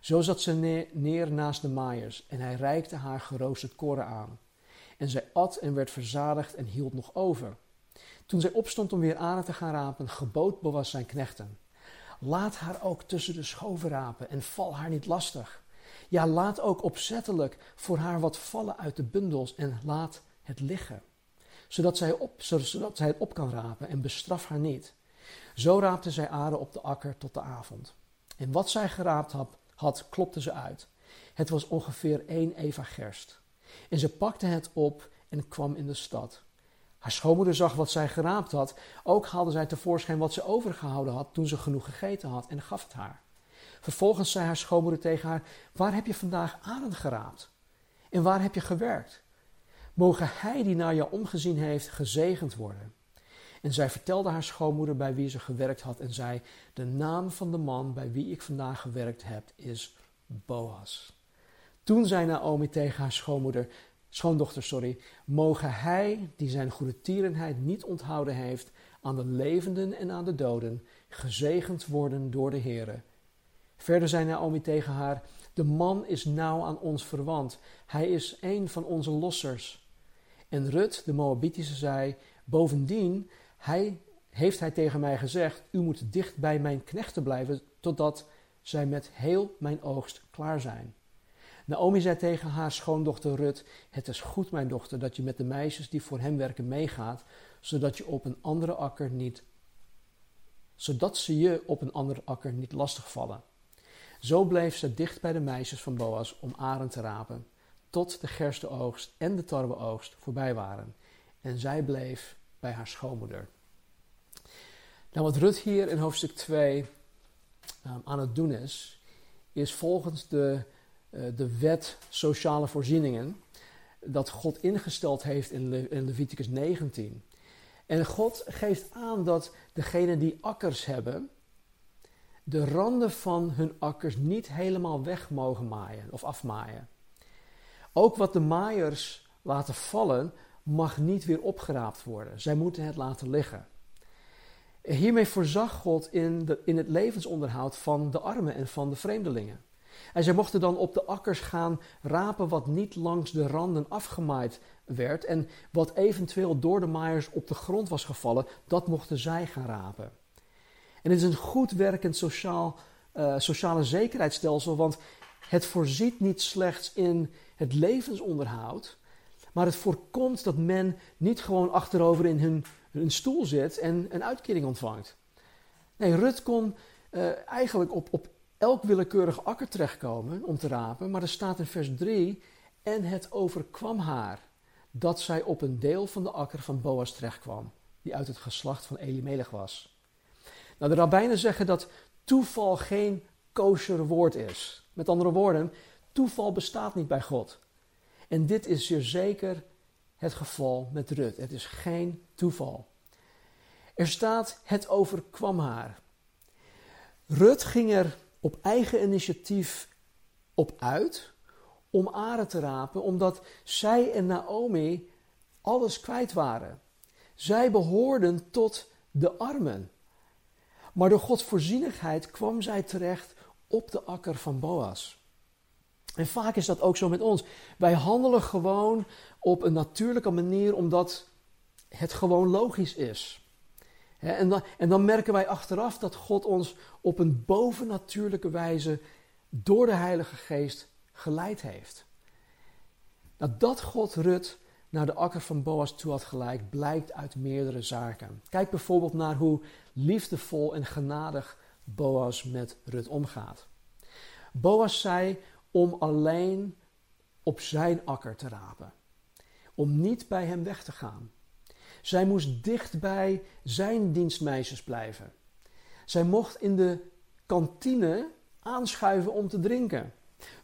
Zo zat ze neer naast de maaiers en hij reikte haar geroosterd koren aan. En zij at en werd verzadigd en hield nog over. Toen zij opstond om weer aan te gaan rapen, gebood Boas zijn knechten. Laat haar ook tussen de schoven rapen en val haar niet lastig. Ja, laat ook opzettelijk voor haar wat vallen uit de bundels en laat het liggen. Zodat zij, op, zodat zij het op kan rapen en bestraf haar niet. Zo raapte zij aarde op de akker tot de avond. En wat zij geraapt had, had, klopte ze uit. Het was ongeveer één eva gerst. En ze pakte het op en kwam in de stad. Haar schoonmoeder zag wat zij geraapt had. Ook haalde zij tevoorschijn wat ze overgehouden had toen ze genoeg gegeten had en gaf het haar. Vervolgens zei haar schoonmoeder tegen haar: Waar heb je vandaag adem geraapt? En waar heb je gewerkt? Mogen hij die naar jou omgezien heeft gezegend worden. En zij vertelde haar schoonmoeder bij wie ze gewerkt had en zei: De naam van de man bij wie ik vandaag gewerkt heb is Boas. Toen zei Naomi tegen haar schoonmoeder, schoondochter, sorry, mogen hij, die zijn goede tierenheid niet onthouden heeft, aan de levenden en aan de doden, gezegend worden door de Heere. Verder zei Naomi tegen haar, de man is nauw aan ons verwant, hij is een van onze lossers. En Rut, de Moabitische, zei, bovendien, hij, heeft hij tegen mij gezegd: U moet dicht bij mijn knechten blijven, totdat zij met heel mijn oogst klaar zijn. Naomi zei tegen haar schoondochter Rut: Het is goed, mijn dochter, dat je met de meisjes die voor hem werken meegaat, zodat je op een andere akker niet, zodat ze je op een andere akker niet lastigvallen. Zo bleef ze dicht bij de meisjes van Boas om aren te rapen, tot de gerstenoogst en de tarweoogst voorbij waren. En zij bleef bij haar schoonmoeder. Nou, wat Rut hier in hoofdstuk 2 um, aan het doen is, is volgens de, de wet sociale voorzieningen dat God ingesteld heeft in, in Leviticus 19. En God geeft aan dat degenen die akkers hebben, de randen van hun akkers niet helemaal weg mogen maaien of afmaaien. Ook wat de maaiers laten vallen, mag niet weer opgeraapt worden. Zij moeten het laten liggen. Hiermee voorzag God in, de, in het levensonderhoud van de armen en van de vreemdelingen. En zij mochten dan op de akkers gaan rapen wat niet langs de randen afgemaaid werd. En wat eventueel door de maaiers op de grond was gevallen, dat mochten zij gaan rapen. En het is een goed werkend sociaal, uh, sociale zekerheidsstelsel, want het voorziet niet slechts in het levensonderhoud, maar het voorkomt dat men niet gewoon achterover in hun, stoel zit en een uitkering ontvangt. Nee, Rut kon uh, eigenlijk op, op elk willekeurig akker terechtkomen om te rapen, maar er staat in vers 3: En het overkwam haar dat zij op een deel van de akker van Boas terechtkwam, die uit het geslacht van Elimelech was. Nou, de rabbijnen zeggen dat toeval geen kosher woord is. Met andere woorden, toeval bestaat niet bij God. En dit is zeer zeker het geval met Rut. Het is geen toeval. Er staat: Het overkwam haar. Rut ging er op eigen initiatief op uit om Aren te rapen, omdat zij en Naomi alles kwijt waren. Zij behoorden tot de armen. Maar door Gods voorzienigheid kwam zij terecht op de akker van Boas. En vaak is dat ook zo met ons. Wij handelen gewoon op een natuurlijke manier omdat het gewoon logisch is. En dan, en dan merken wij achteraf dat God ons op een bovennatuurlijke wijze door de Heilige Geest geleid heeft. Nou, dat God Rut naar de akker van Boas toe had geleid, blijkt uit meerdere zaken. Kijk bijvoorbeeld naar hoe liefdevol en genadig Boas met Rut omgaat. Boas zei om alleen op zijn akker te rapen, om niet bij hem weg te gaan. Zij moest dicht bij zijn dienstmeisjes blijven. Zij mocht in de kantine aanschuiven om te drinken.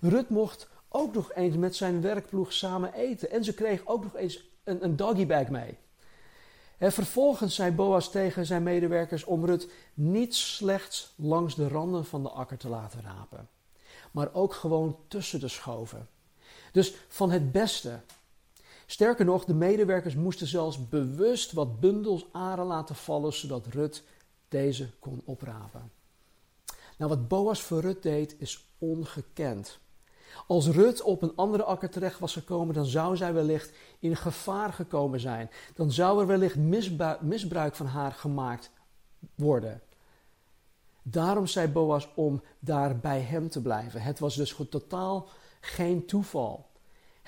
Rut mocht ook nog eens met zijn werkploeg samen eten. En ze kreeg ook nog eens een, een doggybag mee. En vervolgens zei Boas tegen zijn medewerkers om Rut niet slechts langs de randen van de akker te laten rapen, maar ook gewoon tussen de schoven. Dus van het beste, Sterker nog, de medewerkers moesten zelfs bewust wat bundels aren laten vallen, zodat Rut deze kon oprapen. Nou, wat Boas voor Rut deed, is ongekend. Als Rut op een andere akker terecht was gekomen, dan zou zij wellicht in gevaar gekomen zijn. Dan zou er wellicht misbruik van haar gemaakt worden. Daarom zei Boas om daar bij hem te blijven. Het was dus totaal geen toeval.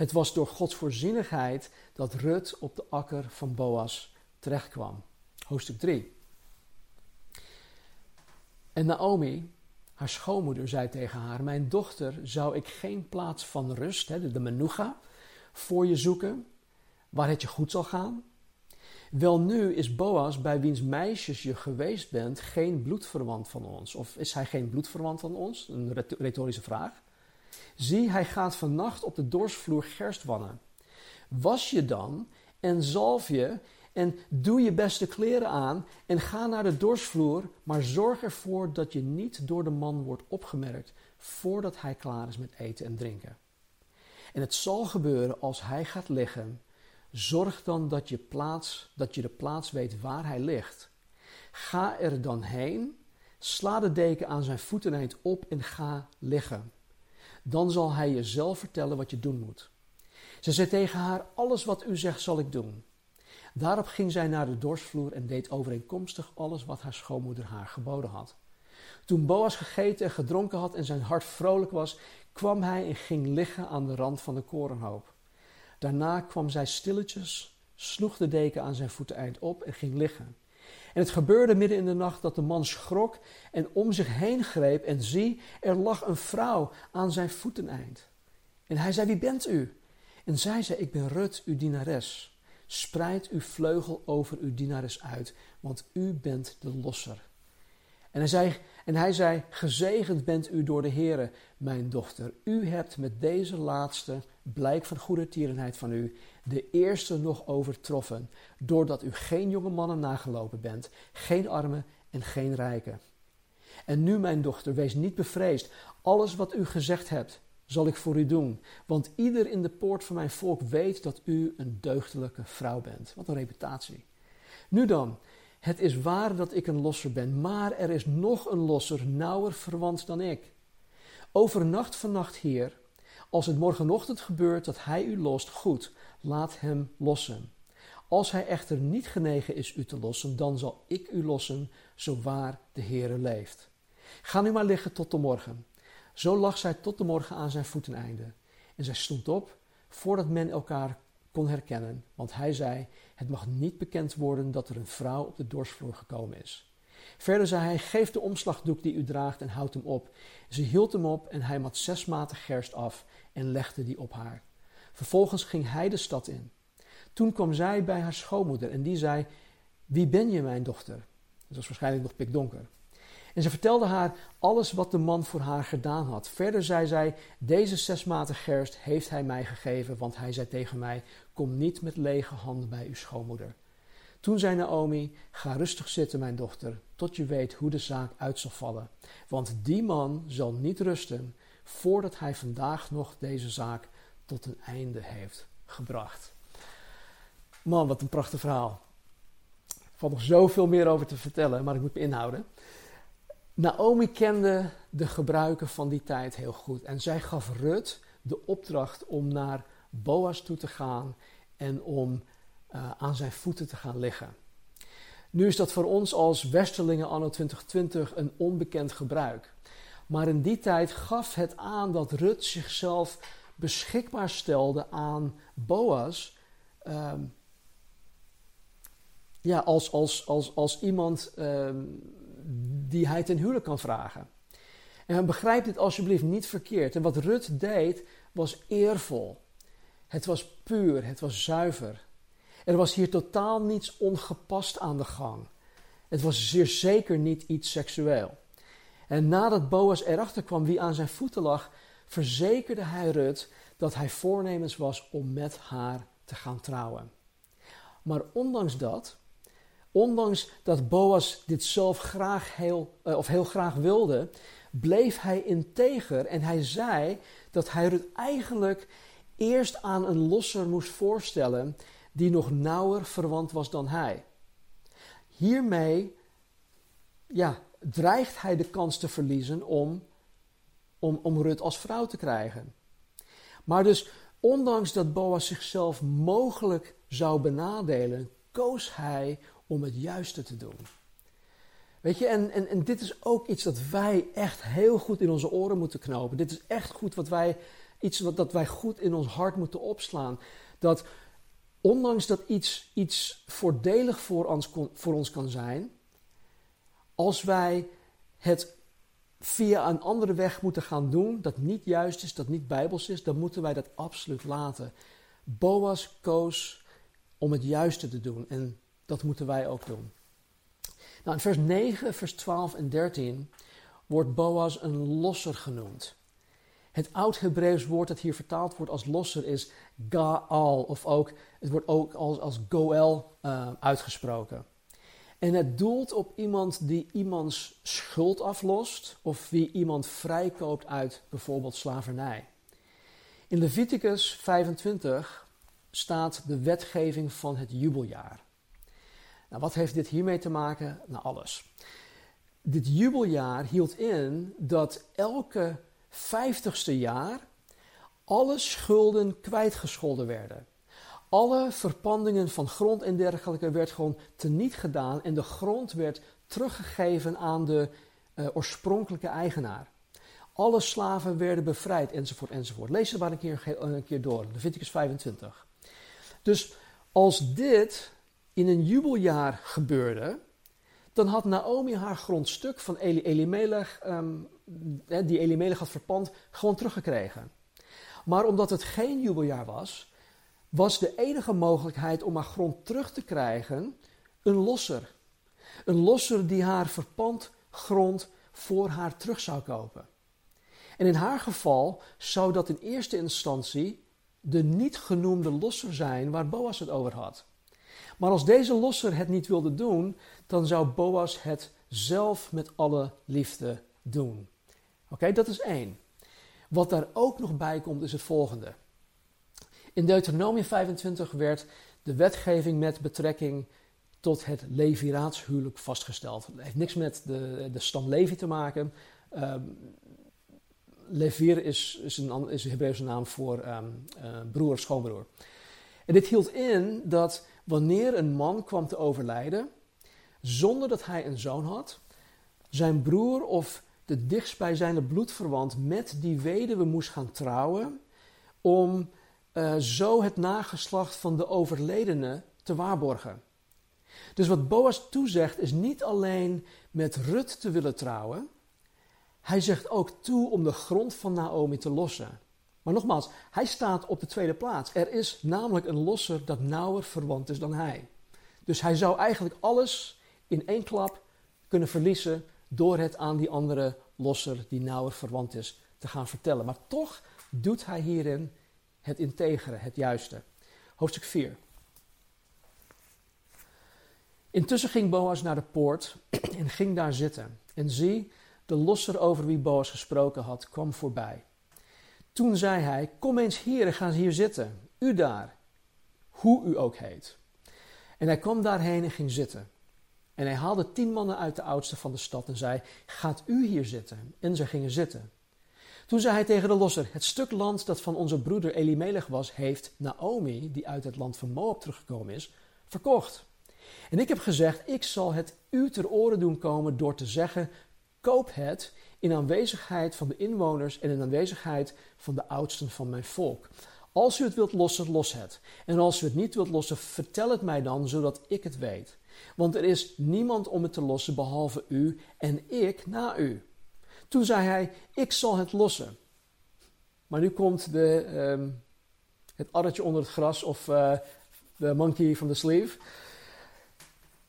Het was door Gods voorzienigheid dat Rut op de akker van Boas terechtkwam. Hoofdstuk 3. En Naomi, haar schoonmoeder, zei tegen haar: Mijn dochter, zou ik geen plaats van rust, de menucha, voor je zoeken, waar het je goed zal gaan? Wel nu is Boas, bij wiens meisjes je geweest bent, geen bloedverwant van ons. Of is hij geen bloedverwant van ons? Een retorische vraag. Zie, hij gaat vannacht op de dorsvloer gerst wannen. Was je dan en zalf je en doe je beste kleren aan en ga naar de dorsvloer, maar zorg ervoor dat je niet door de man wordt opgemerkt voordat hij klaar is met eten en drinken. En het zal gebeuren als hij gaat liggen. Zorg dan dat je, plaats, dat je de plaats weet waar hij ligt. Ga er dan heen, sla de deken aan zijn voeteneind op en ga liggen. Dan zal hij je zelf vertellen wat je doen moet. Ze zei tegen haar: Alles wat u zegt, zal ik doen. Daarop ging zij naar de dorsvloer en deed overeenkomstig alles wat haar schoonmoeder haar geboden had. Toen Boas gegeten en gedronken had en zijn hart vrolijk was, kwam hij en ging liggen aan de rand van de korenhoop. Daarna kwam zij stilletjes, sloeg de deken aan zijn voeteneind op en ging liggen. En het gebeurde midden in de nacht dat de man schrok en om zich heen greep en zie, er lag een vrouw aan zijn voeteneind. En hij zei, wie bent u? En zij zei, ik ben Rut, uw dienares. Spreid uw vleugel over uw dienares uit, want u bent de losser. En hij zei, en hij zei gezegend bent u door de Heere, mijn dochter. U hebt met deze laatste blijk van goede tierenheid van u de eerste nog overtroffen, doordat u geen jonge mannen nagelopen bent, geen armen en geen rijken. En nu, mijn dochter, wees niet bevreesd. Alles wat u gezegd hebt, zal ik voor u doen. Want ieder in de poort van mijn volk weet dat u een deugdelijke vrouw bent. Wat een reputatie. Nu dan, het is waar dat ik een losser ben, maar er is nog een losser, nauwer verwant dan ik. Overnacht vannacht, Heer. Als het morgenochtend gebeurt dat hij u lost, goed, laat hem lossen. Als hij echter niet genegen is u te lossen, dan zal ik u lossen, zo waar de Heere leeft. Ga nu maar liggen tot de morgen. Zo lag zij tot de morgen aan zijn voeteneinde. En zij stond op, voordat men elkaar kon herkennen, want hij zei: Het mag niet bekend worden dat er een vrouw op de dorsvloer gekomen is. Verder zei hij: Geef de omslagdoek die u draagt en houd hem op. Ze hield hem op en hij mat zes maten gerst af en legde die op haar. Vervolgens ging hij de stad in. Toen kwam zij bij haar schoonmoeder en die zei: Wie ben je, mijn dochter? Het was waarschijnlijk nog pikdonker. En ze vertelde haar alles wat de man voor haar gedaan had. Verder zei zij: Deze zes maten gerst heeft hij mij gegeven, want hij zei tegen mij: Kom niet met lege handen bij uw schoonmoeder. Toen zei Naomi: Ga rustig zitten, mijn dochter, tot je weet hoe de zaak uit zal vallen. Want die man zal niet rusten voordat hij vandaag nog deze zaak tot een einde heeft gebracht. Man, wat een prachtig verhaal. Er valt nog zoveel meer over te vertellen, maar ik moet me inhouden. Naomi kende de gebruiken van die tijd heel goed. En zij gaf Rut de opdracht om naar Boas toe te gaan en om uh, aan zijn voeten te gaan liggen. Nu is dat voor ons als Westerlingen anno 2020 een onbekend gebruik. Maar in die tijd gaf het aan dat Rut zichzelf beschikbaar stelde aan Boas. Uh, ja, als, als, als, als iemand uh, die hij ten huwelijk kan vragen. En begrijp dit alsjeblieft niet verkeerd. En wat Rut deed was eervol. Het was puur, het was zuiver. Er was hier totaal niets ongepast aan de gang. Het was zeer zeker niet iets seksueel. En nadat Boas erachter kwam wie aan zijn voeten lag, verzekerde hij Rut dat hij voornemens was om met haar te gaan trouwen. Maar ondanks dat Ondanks dat Boas dit zelf graag heel, uh, of heel graag wilde, bleef hij integer en hij zei dat hij het eigenlijk eerst aan een losser moest voorstellen die nog nauwer verwant was dan hij. Hiermee ja, dreigt hij de kans te verliezen om, om, om Rut als vrouw te krijgen. Maar dus, ondanks dat Boas zichzelf mogelijk zou benadelen, koos hij om het juiste te doen. Weet je, en, en, en dit is ook iets dat wij echt heel goed in onze oren moeten knopen. Dit is echt goed wat wij, iets wat dat wij goed in ons hart moeten opslaan. Dat ondanks dat iets, iets voordelig voor ons, voor ons kan zijn, als wij het via een andere weg moeten gaan doen, dat niet juist is, dat niet bijbels is, dan moeten wij dat absoluut laten. Boas koos om het juiste te doen. En dat moeten wij ook doen. Nou, in vers 9, vers 12 en 13 wordt Boas een losser genoemd. Het oud-Hebreeuws woord dat hier vertaald wordt als losser is Gaal, of ook, het wordt ook als, als Goel uh, uitgesproken. En het doelt op iemand die iemands schuld aflost of wie iemand vrijkoopt uit bijvoorbeeld slavernij. In Leviticus 25 staat de wetgeving van het jubeljaar. Nou, wat heeft dit hiermee te maken? Nou, alles. Dit jubeljaar hield in dat elke vijftigste jaar alle schulden kwijtgescholden werden. Alle verpandingen van grond en dergelijke werd gewoon teniet gedaan en de grond werd teruggegeven aan de uh, oorspronkelijke eigenaar. Alle slaven werden bevrijd, enzovoort, enzovoort. Lees het maar een keer, een keer door, Leviticus 25. Dus als dit in een jubeljaar gebeurde, dan had Naomi haar grondstuk van Eli Elimelech, um, die Elimelech had verpand, gewoon teruggekregen. Maar omdat het geen jubeljaar was, was de enige mogelijkheid om haar grond terug te krijgen een losser. Een losser die haar verpand grond voor haar terug zou kopen. En in haar geval zou dat in eerste instantie de niet genoemde losser zijn waar Boas het over had. Maar als deze losser het niet wilde doen, dan zou Boas het zelf met alle liefde doen. Oké, dat is één. Wat daar ook nog bij komt is het volgende. In Deuteronomium 25 werd de wetgeving met betrekking tot het leviraatshuwelijk vastgesteld. Het heeft niks met de, de stam Levi te maken. Um, Levir is, is, een, is een Hebreeuwse naam voor um, uh, broer, schoonbroer. En dit hield in dat wanneer een man kwam te overlijden, zonder dat hij een zoon had, zijn broer of de dichtstbijzijnde bloedverwant met die weduwe moest gaan trouwen, om uh, zo het nageslacht van de overledene te waarborgen. Dus wat Boas toezegt is niet alleen met Rut te willen trouwen, hij zegt ook toe om de grond van Naomi te lossen. Maar nogmaals, hij staat op de tweede plaats. Er is namelijk een losser dat nauwer verwant is dan hij. Dus hij zou eigenlijk alles in één klap kunnen verliezen door het aan die andere losser die nauwer verwant is te gaan vertellen. Maar toch doet hij hierin het integere, het juiste. Hoofdstuk 4. Intussen ging Boas naar de poort en ging daar zitten. En zie, de losser over wie Boas gesproken had, kwam voorbij. Toen zei hij: Kom eens hier en ga hier zitten. U daar, hoe u ook heet. En hij kwam daarheen en ging zitten. En hij haalde tien mannen uit de oudste van de stad en zei: Gaat u hier zitten? En ze gingen zitten. Toen zei hij tegen de losser: Het stuk land dat van onze broeder Elimelech was, heeft Naomi, die uit het land van Moab teruggekomen is, verkocht. En ik heb gezegd: Ik zal het u ter oren doen komen door te zeggen: Koop het in aanwezigheid van de inwoners en in aanwezigheid van de oudsten van mijn volk. Als u het wilt lossen, los het. En als u het niet wilt lossen, vertel het mij dan, zodat ik het weet. Want er is niemand om het te lossen behalve u en ik na u. Toen zei hij: Ik zal het lossen. Maar nu komt de, um, het addertje onder het gras of uh, de monkey van de sleeve.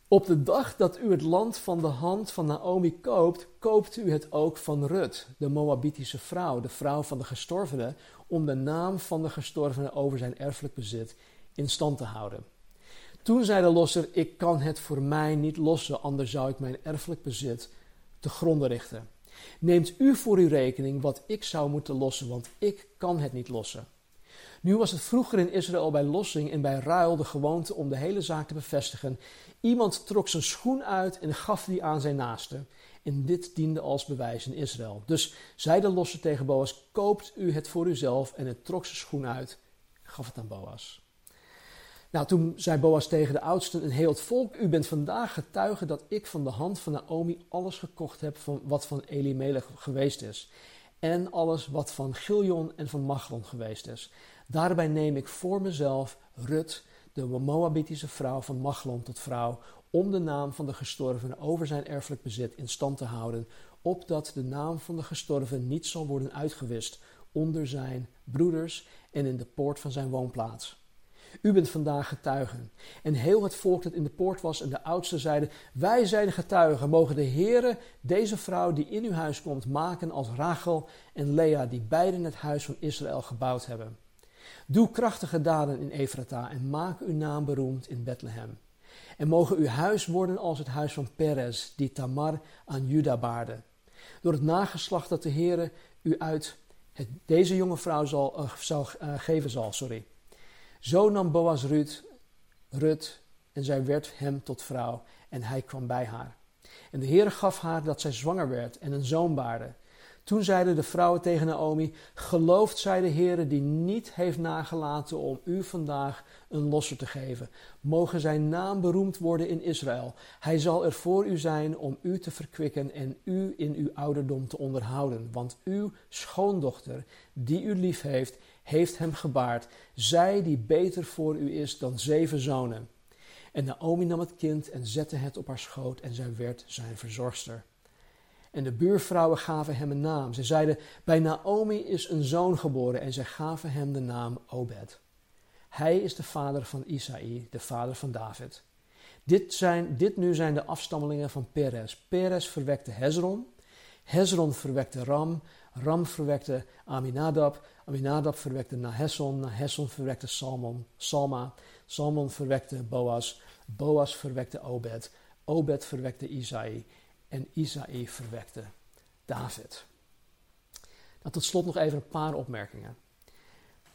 Op de dag dat u het land van de hand van Naomi koopt, koopt u het ook van Rut, de Moabitische vrouw, de vrouw van de gestorvene, om de naam van de gestorvene over zijn erfelijk bezit in stand te houden. Toen zei de losser: Ik kan het voor mij niet lossen, anders zou ik mijn erfelijk bezit te gronden richten. Neemt u voor uw rekening wat ik zou moeten lossen, want ik kan het niet lossen. Nu was het vroeger in Israël bij lossing en bij ruil de gewoonte om de hele zaak te bevestigen. Iemand trok zijn schoen uit en gaf die aan zijn naaste. En dit diende als bewijs in Israël. Dus zei de losser tegen Boas: Koopt u het voor uzelf. En het trok zijn schoen uit gaf het aan Boas. Nou, toen zei Boas tegen de oudsten en heel het volk: U bent vandaag getuige dat ik van de hand van Naomi alles gekocht heb van wat van Elimelech geweest is. En alles wat van Giljon en van Machlon geweest is. Daarbij neem ik voor mezelf Rut, de Moabitische vrouw van Machlon tot vrouw, om de naam van de gestorven over zijn erfelijk bezit in stand te houden, opdat de naam van de gestorven niet zal worden uitgewist onder zijn broeders en in de poort van zijn woonplaats. U bent vandaag getuigen. En heel het volk dat in de poort was en de oudsten zeiden: Wij zijn getuigen. Mogen de Heere deze vrouw die in uw huis komt maken als Rachel en Lea, die beiden het huis van Israël gebouwd hebben. Doe krachtige daden in Efrata en maak uw naam beroemd in Bethlehem. En mogen uw huis worden als het huis van Perez, die Tamar aan Juda baarde. Door het nageslacht dat de Heere u uit het, deze jonge vrouw zal, uh, zal uh, geven zal. Sorry. Zo nam Boas Ruth, Rut en zij werd hem tot vrouw en hij kwam bij haar. En de Heere gaf haar dat zij zwanger werd en een zoon baarde. Toen zeiden de vrouwen tegen Naomi: Gelooft zij de Heere die niet heeft nagelaten om u vandaag een losser te geven. Mogen zijn naam beroemd worden in Israël. Hij zal er voor u zijn om u te verkwikken en u in uw ouderdom te onderhouden. Want uw schoondochter, die u lief heeft, heeft hem gebaard. Zij die beter voor u is dan zeven zonen. En Naomi nam het kind en zette het op haar schoot en zij werd zijn verzorgster. En de buurvrouwen gaven hem een naam. Ze zeiden: Bij Naomi is een zoon geboren. En zij gaven hem de naam Obed. Hij is de vader van Isaï, de vader van David. Dit, zijn, dit nu zijn de afstammelingen van Perez. Perez verwekte Hezron. Hezron verwekte Ram. Ram verwekte Aminadab. Aminadab verwekte Nahesson. Nahesson verwekte Salmon, Salma. Salmon verwekte Boas. Boas verwekte Obed. Obed verwekte Isaï en Isaïe verwekte David. Nou, tot slot nog even een paar opmerkingen.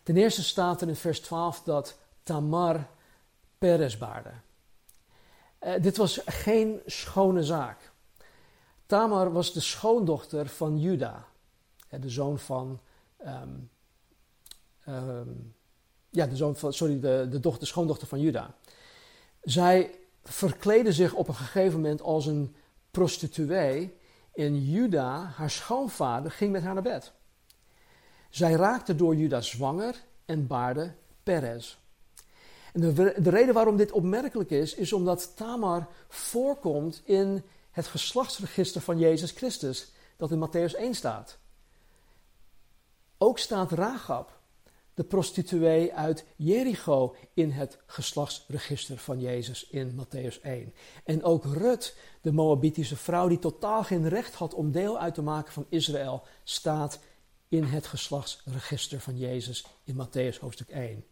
Ten eerste staat er in vers 12 dat Tamar Peres baarde. Uh, dit was geen schone zaak. Tamar was de schoondochter van Juda, de zoon van. Um, um, ja, de zoon van, sorry, de, de, dochter, schoondochter van Juda. Zij verkleedde zich op een gegeven moment als een prostituee. En Juda, haar schoonvader, ging met haar naar bed. Zij raakte door Juda zwanger en baarde Perez. En de, de, reden waarom dit opmerkelijk is, is omdat Tamar voorkomt in het geslachtsregister van Jezus Christus, dat in Matthäus 1 staat. Ook staat Rahab, de prostituee uit Jericho, in het geslachtsregister van Jezus in Matthäus 1. En ook Rut, de Moabitische vrouw die totaal geen recht had om deel uit te maken van Israël, staat in het geslachtsregister van Jezus in Matthäus hoofdstuk 1.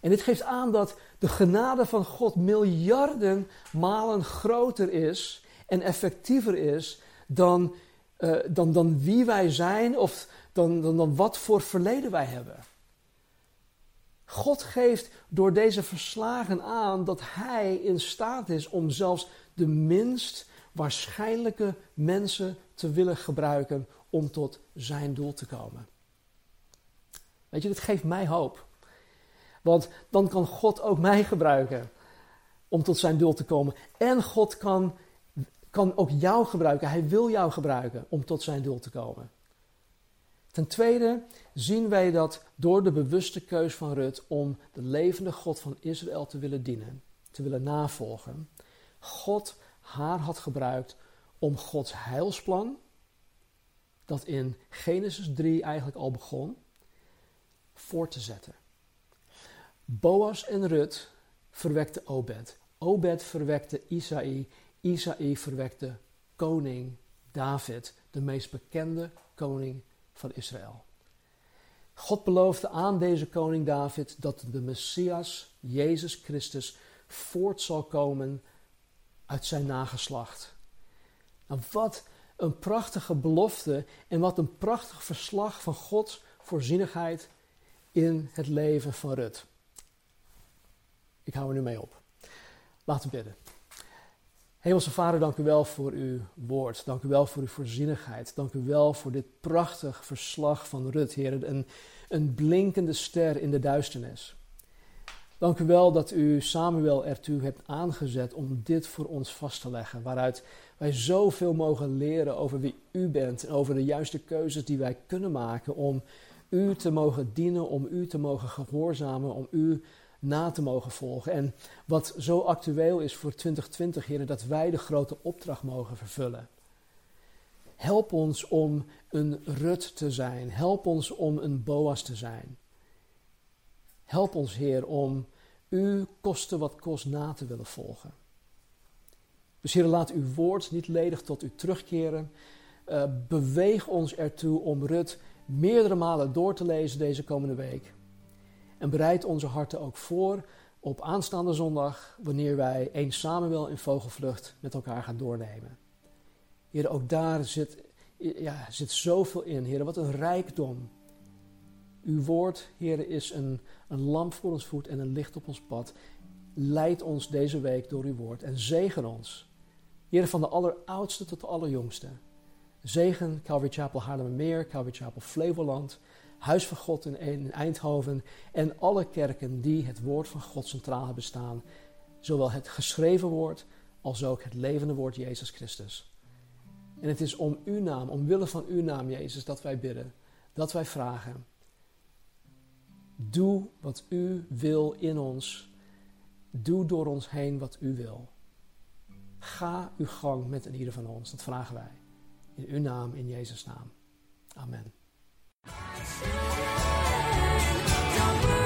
En dit geeft aan dat de genade van God miljarden malen groter is en effectiever is dan, uh, dan, dan wie wij zijn of dan, dan, wat voor verleden wij hebben. God geeft door deze verslagen aan dat Hij in staat is om zelfs de minst waarschijnlijke mensen te willen gebruiken om tot Zijn doel te komen. Weet je, dit geeft mij hoop. Want dan kan God ook mij gebruiken om tot Zijn doel te komen. En God kan kan ook jou gebruiken. Hij wil jou gebruiken om tot zijn doel te komen. Ten tweede zien wij dat door de bewuste keus van Rut om de levende God van Israël te willen dienen, te willen navolgen, God haar had gebruikt om Gods heilsplan, dat in Genesis 3 eigenlijk al begon, voor te zetten. Boas en Rut verwekte Obed. Obed verwekte Isaï Isaïe verwekte koning David, de meest bekende koning van Israël. God beloofde aan deze koning David dat de Messias, Jezus Christus, voort zal komen uit zijn nageslacht. Nou, wat een prachtige belofte en wat een prachtig verslag van Gods voorzienigheid in het leven van Rut. Ik hou er nu mee op. Laten we bidden. Hemelse Vader, dank u wel voor uw woord. Dank u wel voor uw voorzienigheid. Dank u wel voor dit prachtig verslag van Rut, Heer. Een, een blinkende ster in de duisternis. Dank u wel dat u Samuel ertoe hebt aangezet om dit voor ons vast te leggen. Waaruit wij zoveel mogen leren over wie u bent. En over de juiste keuzes die wij kunnen maken om u te mogen dienen, om u te mogen gehoorzamen, om u na te mogen volgen. En wat zo actueel is voor 2020, heren, dat wij de grote opdracht mogen vervullen. Help ons om een Rut te zijn. Help ons om een Boas te zijn. Help ons, Heer, om u koste wat kost na te willen volgen. Dus laat uw woord niet ledig tot u terugkeren. Uh, beweeg ons ertoe om Rut meerdere malen door te lezen deze komende week. En bereid onze harten ook voor op aanstaande zondag, wanneer wij 1 Samuel in vogelvlucht met elkaar gaan doornemen. Heer, ook daar zit, ja, zit zoveel in. Heer, wat een rijkdom. Uw woord, Heer, is een, een lamp voor ons voet en een licht op ons pad. Leid ons deze week door uw woord en zegen ons. Heer, van de alleroudste tot de allerjongste. Zegen Calvary Chapel Haarlemmermeer, Calvary Chapel Flevoland. Huis van God in Eindhoven en alle kerken die het woord van God centraal hebben staan. Zowel het geschreven woord als ook het levende woord Jezus Christus. En het is om uw naam, omwille van uw naam Jezus, dat wij bidden, dat wij vragen. Doe wat u wil in ons. Doe door ons heen wat u wil. Ga uw gang met ieder van ons. Dat vragen wij. In uw naam, in Jezus' naam. Amen. Don't worry.